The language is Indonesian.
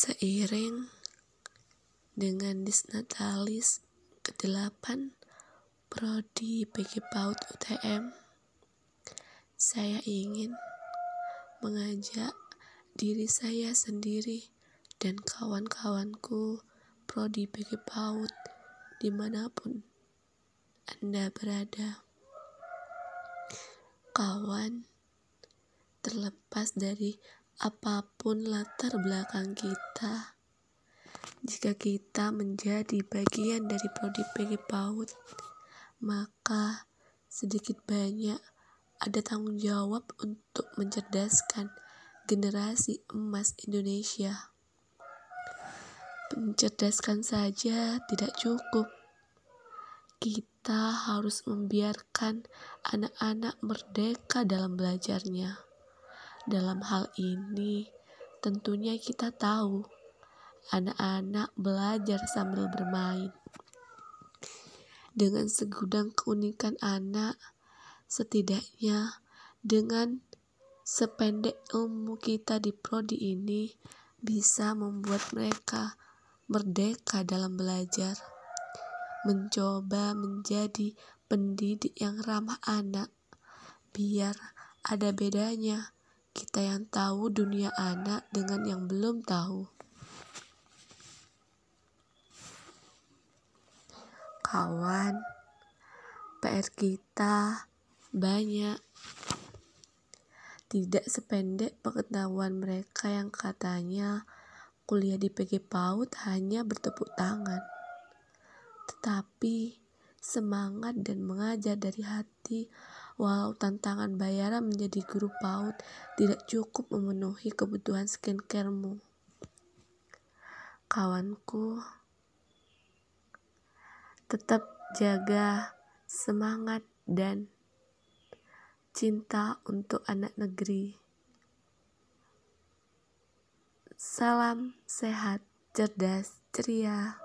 Seiring dengan disnatalis ke-8 Prodi PG PAUD UTM, saya ingin mengajak diri saya sendiri dan kawan-kawanku Prodi PG PAUD di mana pun Anda berada. Kawan, terlepas dari apa pun latar belakang kita, jika kita menjadi bagian dari prodi PG PAUD, maka sedikit banyak ada tanggung jawab untuk mencerdaskan generasi emas Indonesia. Mencerdaskan saja tidak cukup. Kita harus membiarkan anak-anak merdeka dalam belajarnya. Dalam hal ini, tentunya kita tahu anak-anak belajar sambil bermain. Dengan segudang keunikan anak, setidaknya dengan sependek ilmu kita di prodi ini bisa membuat mereka merdeka dalam belajar, mencoba menjadi pendidik yang ramah anak, biar ada bedanya kita yang tahu dunia anak dengan yang belum tahu. Kawan, PR kita banyak. Tidak sependek pengetahuan mereka yang katanya kuliah di PG PAUD hanya bertepuk tangan. Tetapi semangat dan mengajar dari hati Walau tantangan bayaran menjadi guru PAUD tidak cukup memenuhi kebutuhan skincaremu. Kawanku, tetap jaga semangat dan cinta untuk anak negeri. Salam sehat, cerdas, ceria.